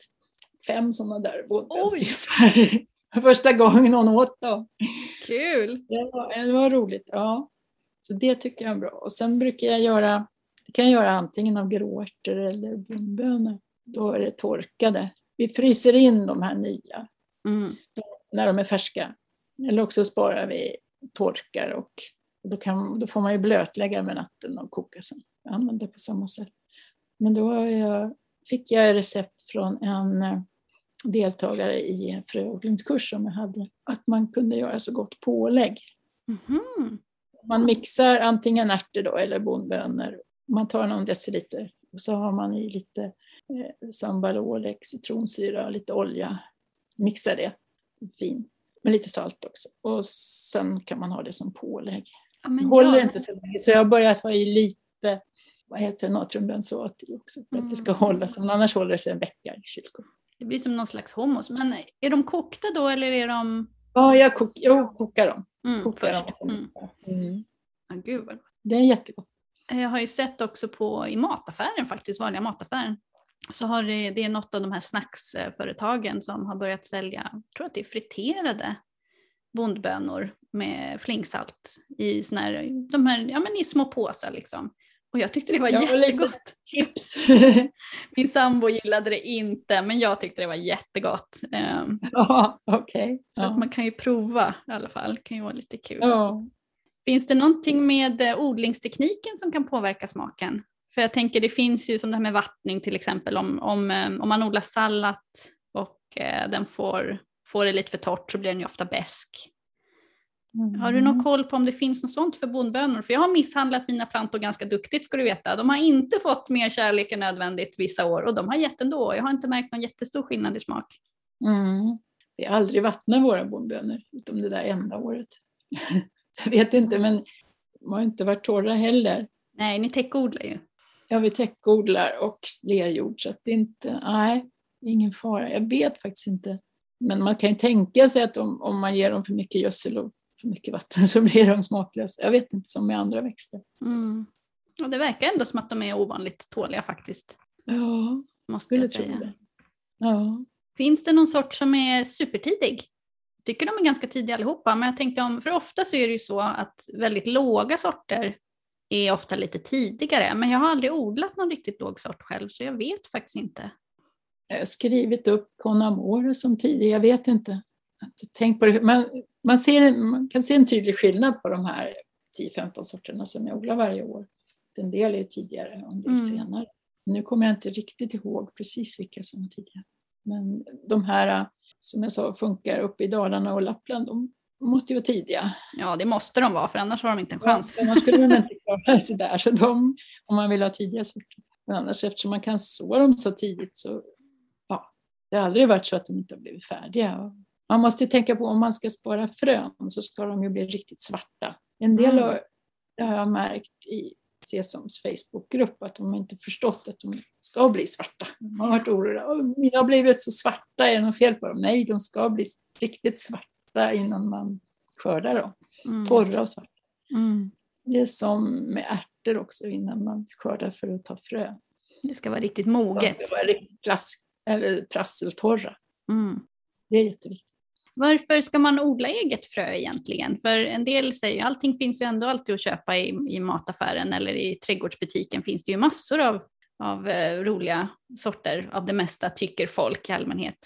fem sådana där bondbönsbiffar. [LAUGHS] Första gången hon åt dem. Kul! Det var, det var roligt, ja. Så det tycker jag är bra. Och sen brukar jag göra, det kan jag göra antingen av gråärtor eller bondbönor. Då är det torkade. Vi fryser in de här nya Mm. när de är färska. Eller också sparar vi torkar och då, kan, då får man ju blötlägga med natten och koka sen. Jag använder på samma sätt. Men då jag, fick jag recept från en eh, deltagare i en fröodlingskurs som jag hade. Att man kunde göra så gott pålägg. Mhm. Man mixar antingen ärtor då, eller bondbönor. Man tar någon deciliter och så har man i lite eh, sambalolek, citronsyra och lite olja. Mixar det fint med lite salt också. Och sen kan man ha det som pålägg. Ja, men håller ja. inte så länge så jag har börjat ha i lite vad heter det, natriumbensat i också för att det ska Mm. hålla sig. Annars håller det sig en vecka i kylskåpet. Det blir som någon slags hummus. Men är de kokta då eller är de... Ja, jag, kok, jag kokar dem. Mm, Kokar först. dem Mm. Mm. Ja, gud vad gott. Det är jättegott. Jag har ju sett också på i mataffären faktiskt, vanliga mataffären. Så har det, det är något av de här snacksföretagen som har börjat sälja, jag tror att det är friterade bondbönor med flingsalt i såna här, de här, ja men i små påsar liksom. Och jag tyckte det var Ja, lite- jättegott. Chips. [LAUGHS] Min sambo gillade det inte, men jag tyckte det var jättegott. Ehm, ja, okej. Så att Ja. man kan ju prova i alla fall, det kan ju vara lite kul. Ja. Finns det någonting med odlingstekniken som kan påverka smaken? För jag tänker det finns ju som det här med vattning till exempel, om, om, eh, om man odlar sallad och eh, den får, får det lite för torrt så blir den ju ofta besk. Har du någon koll på om det finns något sånt för bondbönor? För jag har misshandlat mina plantor ganska duktigt ska du veta. De har inte fått mer kärlek än nödvändigt vissa år och de har gett ändå. Jag har inte märkt någon jättestor skillnad i smak. Mm. Vi har aldrig vattnat våra bondbönor, utom det där enda året. [LAUGHS] Jag vet inte, men de har inte varit torra heller. Nej, ni täckodlar ju. Ja, vi täckodlar och lerjord så att det inte, nej, ingen fara. Jag vet faktiskt inte. Men man kan ju tänka sig att om, om man ger dem för mycket gödsel och för mycket vatten [LAUGHS] så blir de smaklösa. Jag vet inte, som med andra växter. Mm. Och det verkar ändå som att de är ovanligt tåliga faktiskt. Ja, måste skulle jag tro säga. det. Ja. Finns det någon sort som är supertidig? Jag tycker de är ganska tidiga allihopa, men jag tänkte om, för ofta så är det ju så att väldigt låga sorter är ofta lite tidigare, men jag har aldrig odlat någon riktigt låg sort själv, så jag vet faktiskt inte. Jag har skrivit upp Conamore som tidig, jag vet inte. Tänk på det. Man, man, ser, man kan se en tydlig skillnad på de här 10-15 sorterna som jag odlar varje år. En del är tidigare och en del Mm. senare. Nu kommer jag inte riktigt ihåg precis vilka som var tidigare. Men de här som jag sa funkar uppe i Dalarna och Lappland, de måste ju vara tidiga. Ja, det måste de vara, för annars har de inte en chans. Ja, Annars skulle de inte klara sig [LAUGHS] där. Så de, om man vill ha tidiga sorter. Men annars eftersom man kan så dem så tidigt så ja, det har aldrig varit så att de inte har blivit färdiga. Man måste tänka på om man ska spara frön så ska de ju bli riktigt svarta. En del Mm. har, det har jag märkt i Sesams Facebookgrupp att de inte förstått att de ska bli svarta. De har varit oroliga. "Åh, Mina har blivit så svarta, är det något fel på dem? Nej, de ska bli riktigt svarta innan man skördar dem. Mm. Torra och svarta. Mm. Det är som med ärtor också innan man skördar för att ta frö. Det ska vara riktigt De moget. ska vara riktigt plask, eller prasseltorra. Mm. Det är jätteviktigt. Varför ska man odla eget frö egentligen? För en del säger ju allting finns ju ändå alltid att köpa i, i mataffären eller i trädgårdsbutiken finns det ju massor av, av eh, roliga sorter av det mesta tycker folk i allmänhet.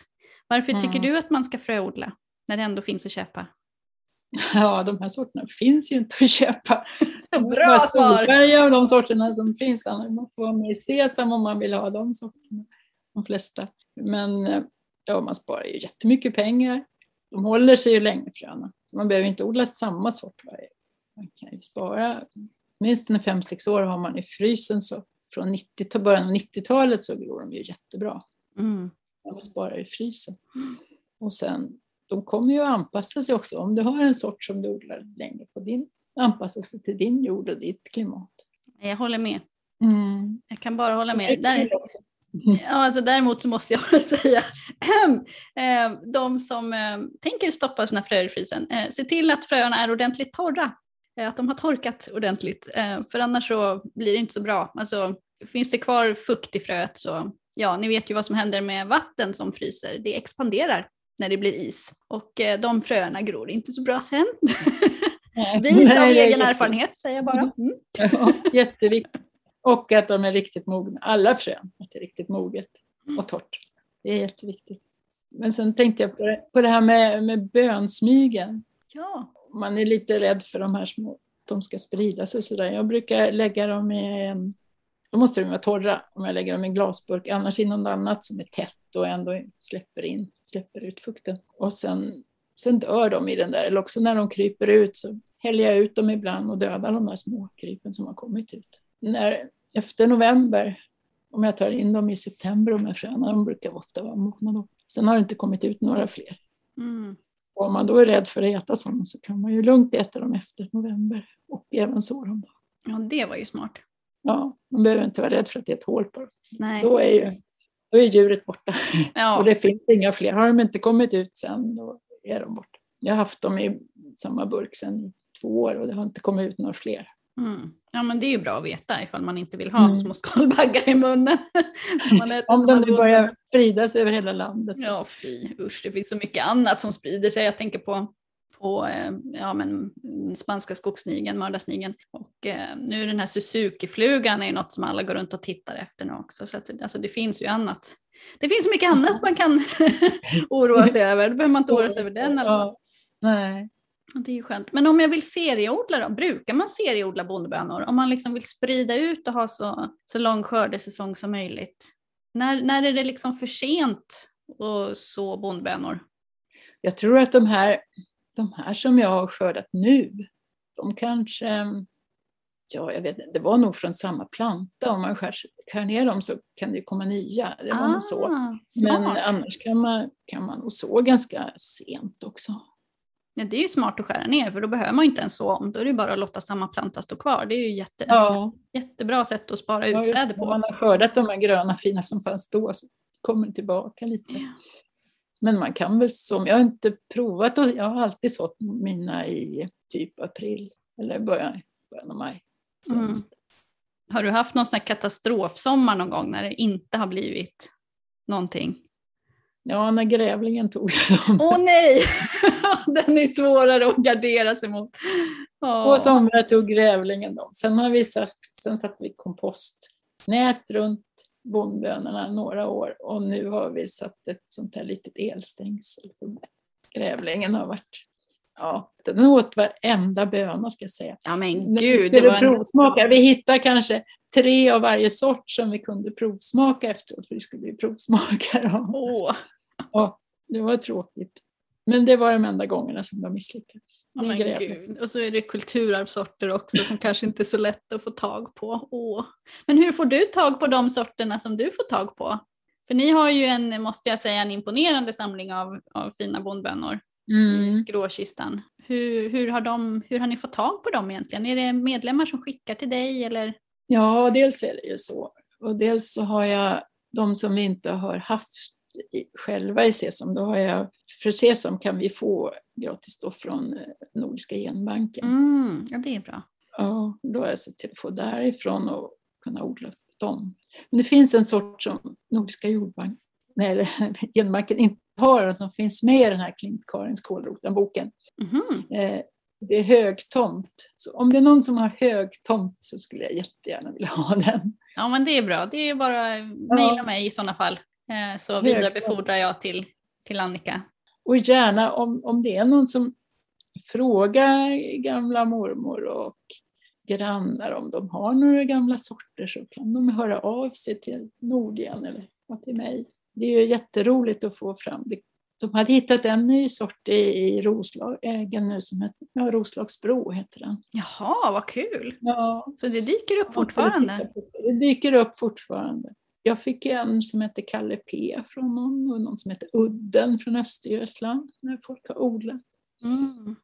Varför tycker Mm. du att man ska fröodla när det ändå finns att köpa? [LAUGHS] Ja, de här sorterna finns ju inte att köpa. [LAUGHS] Bra svar! solfärga av de sorterna som finns. Man får med sesam om man vill ha de sorterna. De flesta. Men eh, ja, man sparar ju jättemycket pengar. De håller sig ju länge fröna. Så man behöver inte odla samma sort varje Man kan ju spara minst 5-6 år har man i frysen. Så från 90, till början av 90-talet så gror de ju jättebra. Mm. Man sparar i frysen. Och sen, de kommer ju att anpassa sig också. Om du har en sort som du odlar länge på din, anpassa sig till din jord och ditt klimat. Jag håller med. Mm. Jag kan bara hålla med. Där. [LAUGHS] Ja, alltså däremot så måste jag [LAUGHS] säga, ehm, eh, de som eh, tänker stoppa sina fröer i frysen, eh, se till att fröerna är ordentligt torra. Eh, att de har torkat ordentligt, eh, för annars så blir det inte så bra. Alltså, finns det kvar fukt i fröet så, ja, ni vet ju vad som händer med vatten som fryser. Det expanderar när det blir is och eh, de fröerna gror inte så bra sen. [LAUGHS] Vis av egen erfarenhet säger jag bara. Mm. Ja, jätteviktigt. Och att de är riktigt mogna. Alla frön, att det är riktigt moget och torrt. Det är jätteviktigt. Men sen tänkte jag på det, på det här med, med bönsmygen. Ja. Man är lite rädd för de här små, att de ska sprida sig och sådär. Jag brukar lägga dem i en, då måste de vara torra om jag lägger dem i en glasburk, annars i något annat som är tätt och ändå släpper in, släpper ut fukten. Och sen, sen dör de i den där, eller också när de kryper ut så häller jag ut dem ibland och dödar de där små krypen som har kommit ut. När, efter november, om jag tar in dem i september, de här fröna, de brukar ofta vara mogna då. Sen har det inte kommit ut några fler. Mm. Om man då är rädd för att äta sådana så kan man ju lugnt äta dem efter november och även så dem. Då. ja, det var ju smart. Ja, man behöver inte vara rädd för att det är ett hål på dem. Nej. Då är, ju, då är djuret borta. [LAUGHS] Ja. Och det finns inga fler. Har de inte kommit ut sen, då är de borta. Jag har haft dem i samma burk sedan två år och det har inte kommit ut några fler. Mm. Ja men det är ju bra att veta ifall man inte vill ha Mm. små skalbaggar i munnen. [LAUGHS] Om de nu börjar spridas över hela landet. Så. Ja fy usch, det finns så mycket annat som sprider sig. Jag tänker på, på eh, ja, men, spanska skogssnigeln, mördarsnigeln. Och eh, nu den här Suzuki-flugan är ju något som alla går runt och tittar efter nu också. Så att, alltså, det finns ju annat. Det finns mycket annat man kan [LAUGHS] oroa sig över. Då behöver man inte oroa sig över den. Eller? Nej. Det är ju skönt. Men om jag vill serieodla då? Brukar man serieodla bondbönor? Om man liksom vill sprida ut och ha så, så lång skördesäsong som möjligt. När, när är det liksom för sent att så bondbönor? Jag tror att de här, de här som jag har skördat nu, de kanske, ja jag vet det var nog från samma planta. Om man skär, skär ner dem så kan det ju komma nya. Det var nog så. Ah, Men smart. annars kan man, kan man nog så ganska sent också. Ja, det är ju smart att skära ner för då behöver man inte ens så om. Då är det bara att låta samma planta stå kvar. Det är ju jätte, Ja, jättebra sätt att spara ja, utsäde just på. när man har skördat de här gröna fina som fanns då så kommer det tillbaka lite. Ja. Men man kan väl som, jag har inte provat och jag har alltid sått mina i typ april eller början, början av maj. Mm. Har du haft någon sån här katastrofsommar någon gång när det inte har blivit någonting? Ja, när grävlingen tog [LAUGHS] dem. Åh nej! [LAUGHS] Den är svårare att gardera sig mot. Två Åh. somrar tog grävlingen dem. Sen, har vi satt, sen satte vi kompostnät runt bondbönorna några år och nu har vi satt ett sånt här litet elstängsel. Grävlingen har varit, ja, den åt varenda böna ska jag säga. Ja men gud, det var en... provsmaka. Vi hittade kanske tre av varje sort som vi kunde provsmaka efteråt, för vi skulle ju provsmaka dem. Åh, Ja, det var tråkigt. Men det var de enda gångerna som de misslyckats. men grävling. gud. Och så är det kulturarvssorter också som kanske inte är så lätt att få tag på. Åh. Men hur får du tag på de sorterna som du får tag på? För ni har ju en, måste jag säga, en imponerande samling av, av fina bondbönor i Mm. skråkistan. Hur, hur, har de, hur har ni fått tag på dem egentligen? Är det medlemmar som skickar till dig eller? Ja, dels är det ju så. Och dels så har jag de som vi inte har haft i, själva i Sesam. Då har jag, för Sesam kan vi få gratis då från eh, Nordiska genbanken. Mm, ja, det är bra. Ja, då har jag sett till att få därifrån och kunna odla dem. Men det finns en sort som Nordiska jordbank, nej, eller [LAUGHS] genbanken inte har som finns med i den här Klint-Karins kålrotenboken. Mhm. Eh, det är högtomt. Så om det är någon som har högtomt så skulle jag jättegärna vilja ha den. Ja men det är bra, det är bara att mejla mig i sådana fall. Eh, Så vidarebefordrar jag till, till Annika. Och gärna om, om det är någon som frågar gamla mormor och grannar om de har några gamla sorter så kan de höra av sig till Nordien eller till mig. Det är ju jätteroligt att få fram det. De hade hittat en ny sort i, i Roslagen nu som heter ja, Roslagsbro. Heter den. Jaha, vad kul! Ja, Så det dyker upp fortfarande? Det dyker upp fortfarande. Jag fick en som heter Kalle P från någon och någon som heter Udden från Östergötland när folk har odlat. Mm.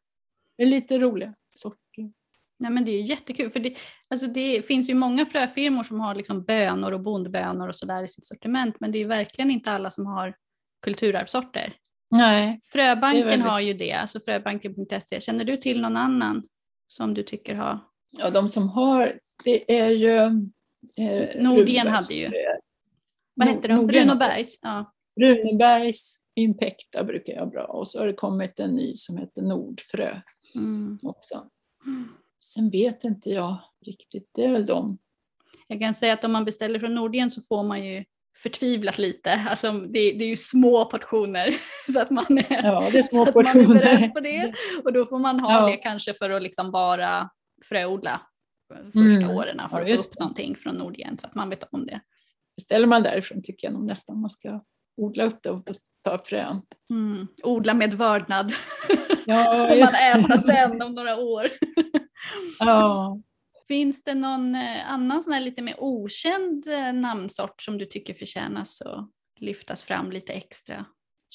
Det är lite roliga sorter. Nej, men det är jättekul, för det, alltså det finns ju många fröfirmor som har liksom bönor och bondbönor och sådär i sitt sortiment, men det är ju verkligen inte alla som har kulturarvssorter. Nej, Fröbanken väldigt- har ju det, alltså fröbanken.se. Känner du till någon annan som du tycker har? ja, de som har, det är ju... Eh, Runebergs- hade ju. Vad hette de? Brunobergs? Ja. Runebergs Impecta brukar jag bra och så har det kommit en ny som heter Nordfrö Mm. också. Sen vet inte jag riktigt, det är väl de. Jag kan säga att om man beställer från Nordien så får man ju förtvivlat lite. Alltså det, det är ju små portioner. [LAUGHS] Så att man är, Ja, är [LAUGHS] små så att man är beredd på det. Och då får man ha Ja. det kanske för att liksom bara fröodla första Mm. åren för Ja, att få just upp någonting från Nordien så att man vet om det. Beställer man därifrån tycker jag nog nästan man ska odla upp det och ta frön. Mm. Odla med vördnad. Ja, [LAUGHS] just man äta sen om några år. [LAUGHS] Ja. Finns det någon eh, annan sån här lite mer okänd eh, namnsort som du tycker förtjänas att lyftas fram lite extra?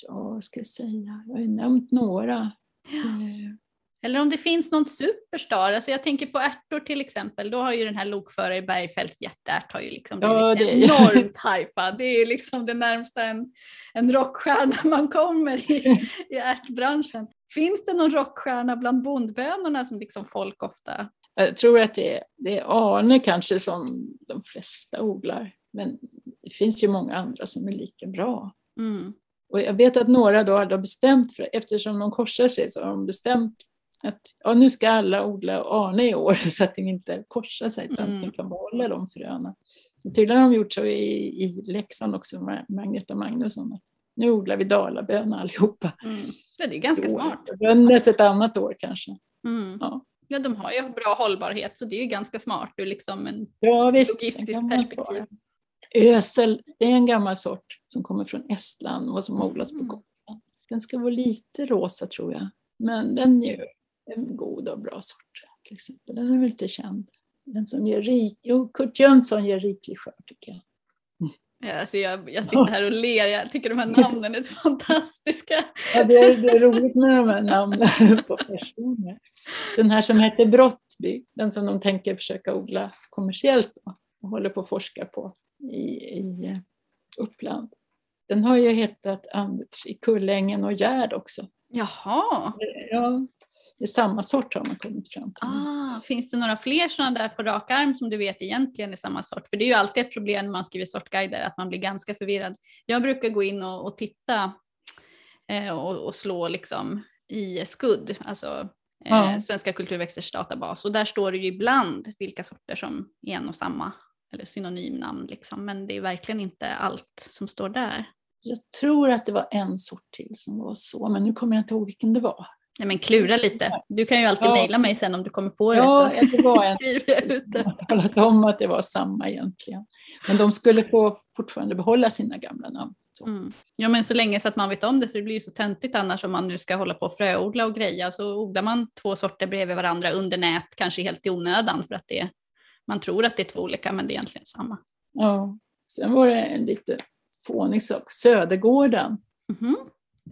ja, vad ska jag säga? Jag har ju nämnt några. Eh, Eller om det finns någon superstar, alltså jag tänker på ärtor till exempel, då har ju den här lokförare Bergfeldts jätteärt har ju liksom blivit Ja, det- enormt hypad. Det är ju liksom det närmsta en, en rockstjärna man kommer i, i ärtbranschen. Finns det någon rockstjärna bland bondbönorna som liksom folk ofta... Jag tror att det är, det är Arne kanske som de flesta odlar. Men det finns ju många andra som är lika bra. Mm. Och jag vet att några då hade bestämt, för, eftersom de korsar sig, så har de bestämt att ja, nu ska alla odla Arne i år [LAUGHS] så att de inte korsar sig utan Mm. att de kan behålla de fröna. Tydligen har de gjort så i, i Leksand också, med Magneta Magnusson. Nu odlar vi dalaböna allihopa. Mm. Det är ganska smart. Bönnes ett annat år kanske. Mm. Ja. Ja, de har ju bra hållbarhet så det är ju ganska smart ur liksom en Ja, visst. Logistiskt perspektiv. Ösel, det är en gammal sort som kommer från Estland och som odlas på Mm. Gotland. Den ska vara lite rosa tror jag. Men den är ju en god och bra sort. Till exempel. Den är väl lite känd. Den som gör rik, jo, Kurt Jönsson gör riklig skörd tycker jag. Alltså jag, jag sitter här och ler, jag tycker de här namnen är så [LAUGHS] fantastiska. Ja, det, är, det är roligt med de här namnen på personer. Den här som heter Brottby, den som de tänker försöka odla kommersiellt då, och håller på att forska på i, i Uppland. Den har ju hetat Anders i Kullängen och Gärd också. Jaha. Ja, det är samma sort har man kommit fram till. Ah, finns det några fler sådana där på rak arm som du vet egentligen är samma sort? För det är ju alltid ett problem när man skriver sortguider att man blir ganska förvirrad. Jag brukar gå in och, och titta eh, och, och, slå liksom i skudd, alltså eh, ja. Svenska kulturväxters databas och där står det ju ibland vilka sorter som är en och samma eller synonymnamn liksom, men det är verkligen inte allt som står där. Jag tror att det var en sort till som var så, men nu kommer jag inte ihåg vilken det var. Nej, men klura lite. Du kan ju alltid ja. mejla mig sen om du kommer på det. Ja, så [LAUGHS] det var en som talat om att det var samma egentligen. Men de skulle få fortfarande behålla sina gamla namn. Mm. Ja men så länge så att man vet om det för det blir ju så töntigt annars om man nu ska hålla på och fröodla och greja så odlar man två sorter bredvid varandra under nät kanske helt i onödan för att det, man tror att det är två olika men det är egentligen samma. Ja, sen var det en lite fånig sak, Södergården, mm.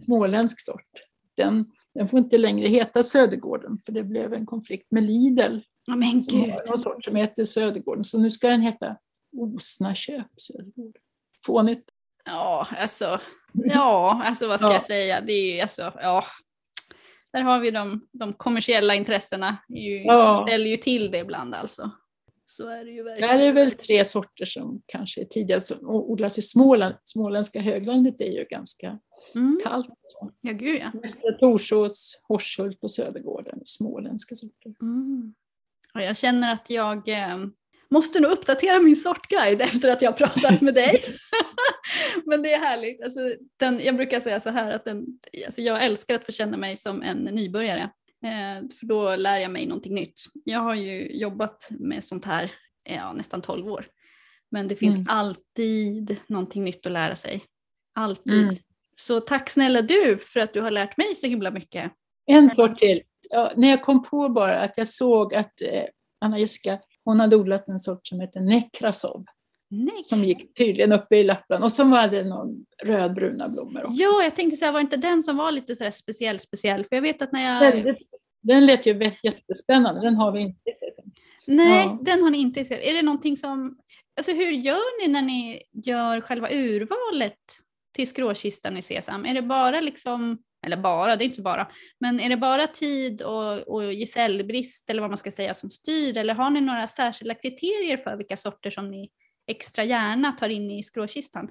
småländsk sort. Den den får inte längre heta Södergården för det blev en konflikt med Lidl. Oh, men som har någon sort som heter Södergården. Så nu ska den heta Osnaköp Södergården. Fånigt. Ja, alltså, ja, alltså vad ska ja. jag säga? Det är alltså, ja. Där har vi de, de kommersiella intressena. Ju, ja. ställer ju till det ibland alltså. Så är det ju verkligen. Det är väl tre sorter som kanske är tidigast som odlas i Småland. Småländska höglandet är ju ganska mm. kallt. Ja, gud ja. Västra Torsås, Horshult och Södergården, småländska sorter. Mm. Och jag känner att jag eh, måste nog uppdatera min sortguide efter att jag pratat med dig. [LAUGHS] Men det är härligt. Alltså, den, jag brukar säga så här att den, alltså jag älskar att få känna mig som en nybörjare. Eh, för då lär jag mig någonting nytt. Jag har ju jobbat med sånt här ja, nästan 12 år. Men det finns mm. alltid någonting nytt att lära sig. Alltid. Mm. Så tack snälla du för att du har lärt mig så himla mycket. En sak till. Ja, när jag kom på bara att jag såg att eh, Anna-Jessica, hon hade odlat en sort som heter Nekrasov. Nej. Som gick tydligen uppe i Lappland och var det någon rödbruna blommor också. Ja, jag tänkte säga, var inte den som var lite så speciell, speciell? För jag vet att när jag... Väldigt, den lät ju jättespännande, den har vi inte sett. Nej, ja. den har ni inte sett. Är det någonting som... Alltså hur gör ni när ni gör själva urvalet till skråkistan i Sesam? Är det bara liksom, eller bara, det är inte bara, men är det bara tid och, och gesällbrist eller vad man ska säga som styr eller har ni några särskilda kriterier för vilka sorter som ni extra gärna tar in i skråkistan?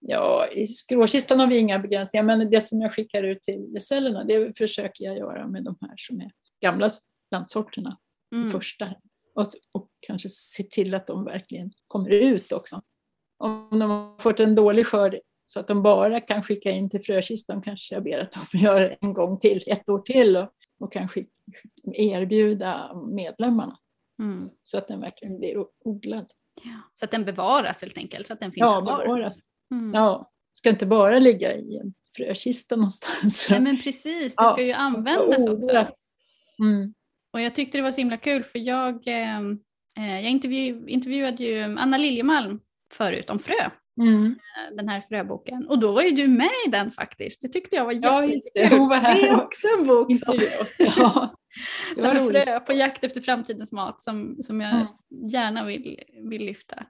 Ja, i skråkistan har vi inga begränsningar, men det som jag skickar ut till gesellerna, det försöker jag göra med de här som är gamla plantsorterna, mm. första. Och, och kanske se till att de verkligen kommer ut också. Om de har fått en dålig skörd så att de bara kan skicka in till frökistan kanske jag ber att de göra en gång till, ett år till och, och kanske erbjuda medlemmarna. Mm. Så att den verkligen blir odlad. Ja, så att den bevaras helt enkelt, så att den finns ja, kvar. Bevaras. Mm. Ja, ska inte bara ligga i en frökista någonstans. Nej men precis, det ska ja. ju användas också. Mm. Och jag tyckte det var så himla kul för jag, ehm, eh, jag intervju, intervjuade ju Anna Liljemalm förut om frö. Mm. Eh, den här fröboken. Och då var ju du med i den faktiskt. Det tyckte jag var jättekul. Ja, det. Var här. det är också en bok som... ja. Det var frö på jakt efter framtidens mat som, som jag mm. gärna vill, vill lyfta.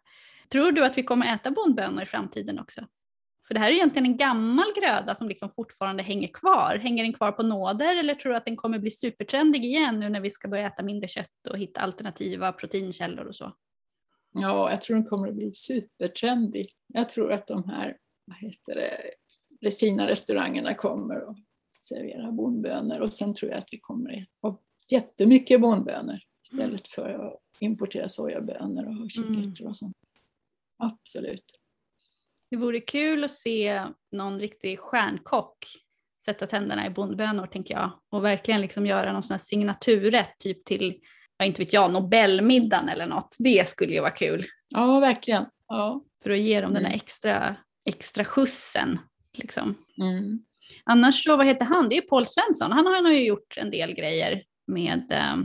Tror du att vi kommer äta bondbönor i framtiden också? För det här är egentligen en gammal gröda som liksom fortfarande hänger kvar. Hänger den kvar på nåder eller tror du att den kommer bli supertrendig igen nu när vi ska börja äta mindre kött och hitta alternativa proteinkällor och så? Ja, jag tror den kommer att bli supertrendig. Jag tror att de här, vad heter det, de fina restaurangerna kommer att servera bondbönor och sen tror jag att vi kommer att ha jättemycket bondbönor istället mm. för att importera sojabönor och kikärtor och sånt. Absolut. Det vore kul att se någon riktig stjärnkock sätta tänderna i bondbönor tänker jag och verkligen liksom göra någon sån här signaturrätt typ till, ja inte vet jag, Nobelmiddagen eller något. Det skulle ju vara kul. Ja, verkligen. Ja. För att ge dem mm. den där mm. extra, extra skjutsen. Liksom. Mm. Annars så, vad heter han? Det är Paul Svensson. Han har ju gjort en del grejer med eh,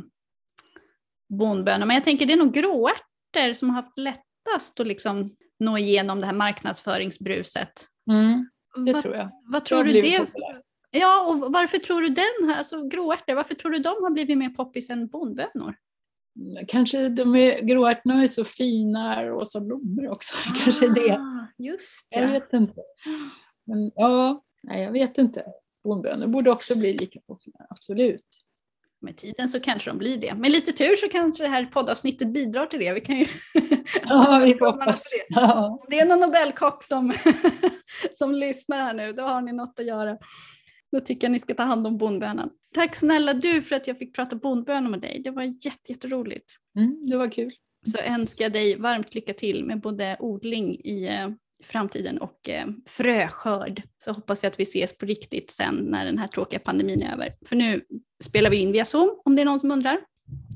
bondbönor. Men jag tänker det är nog gråärtor som har haft lättast att liksom nå igenom det här marknadsföringsbruset. Mm, det vad, tror jag. Vad tror har du det? populärt. Ja, och varför tror du den, här- alltså gråärtor, varför tror du de har blivit mer poppis än bondbönor? Kanske de är, gråärtorna är så fina, rosa blommor också. [LAUGHS] Kanske det. Ah, Just Jag ja. vet inte. Men ja, nej, jag vet inte. Bondbönor borde också bli lika populära, absolut. Med tiden så kanske de blir det. Med lite tur så kanske det här poddavsnittet bidrar till det. Vi kan ju [LAUGHS] Ja, vi [LAUGHS] hoppas. det? Ja. Om det är någon Nobelkock som, [LAUGHS] som lyssnar här nu, då har ni något att göra. Då tycker jag ni ska ta hand om bondbönan. Tack snälla du för att jag fick prata bondbönor med dig. Det var jätte, jätteroligt. Mm, det var kul. Så önskar jag dig varmt lycka till med både odling i eh, framtiden och eh, fröskörd. Så hoppas jag att vi ses på riktigt sen när den här tråkiga pandemin är över. För nu spelar vi in via Zoom om det är någon som undrar.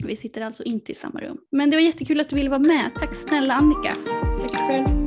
Vi sitter alltså inte i samma rum. Men det var jättekul att du ville vara med. Tack snälla Annika. Tack själv.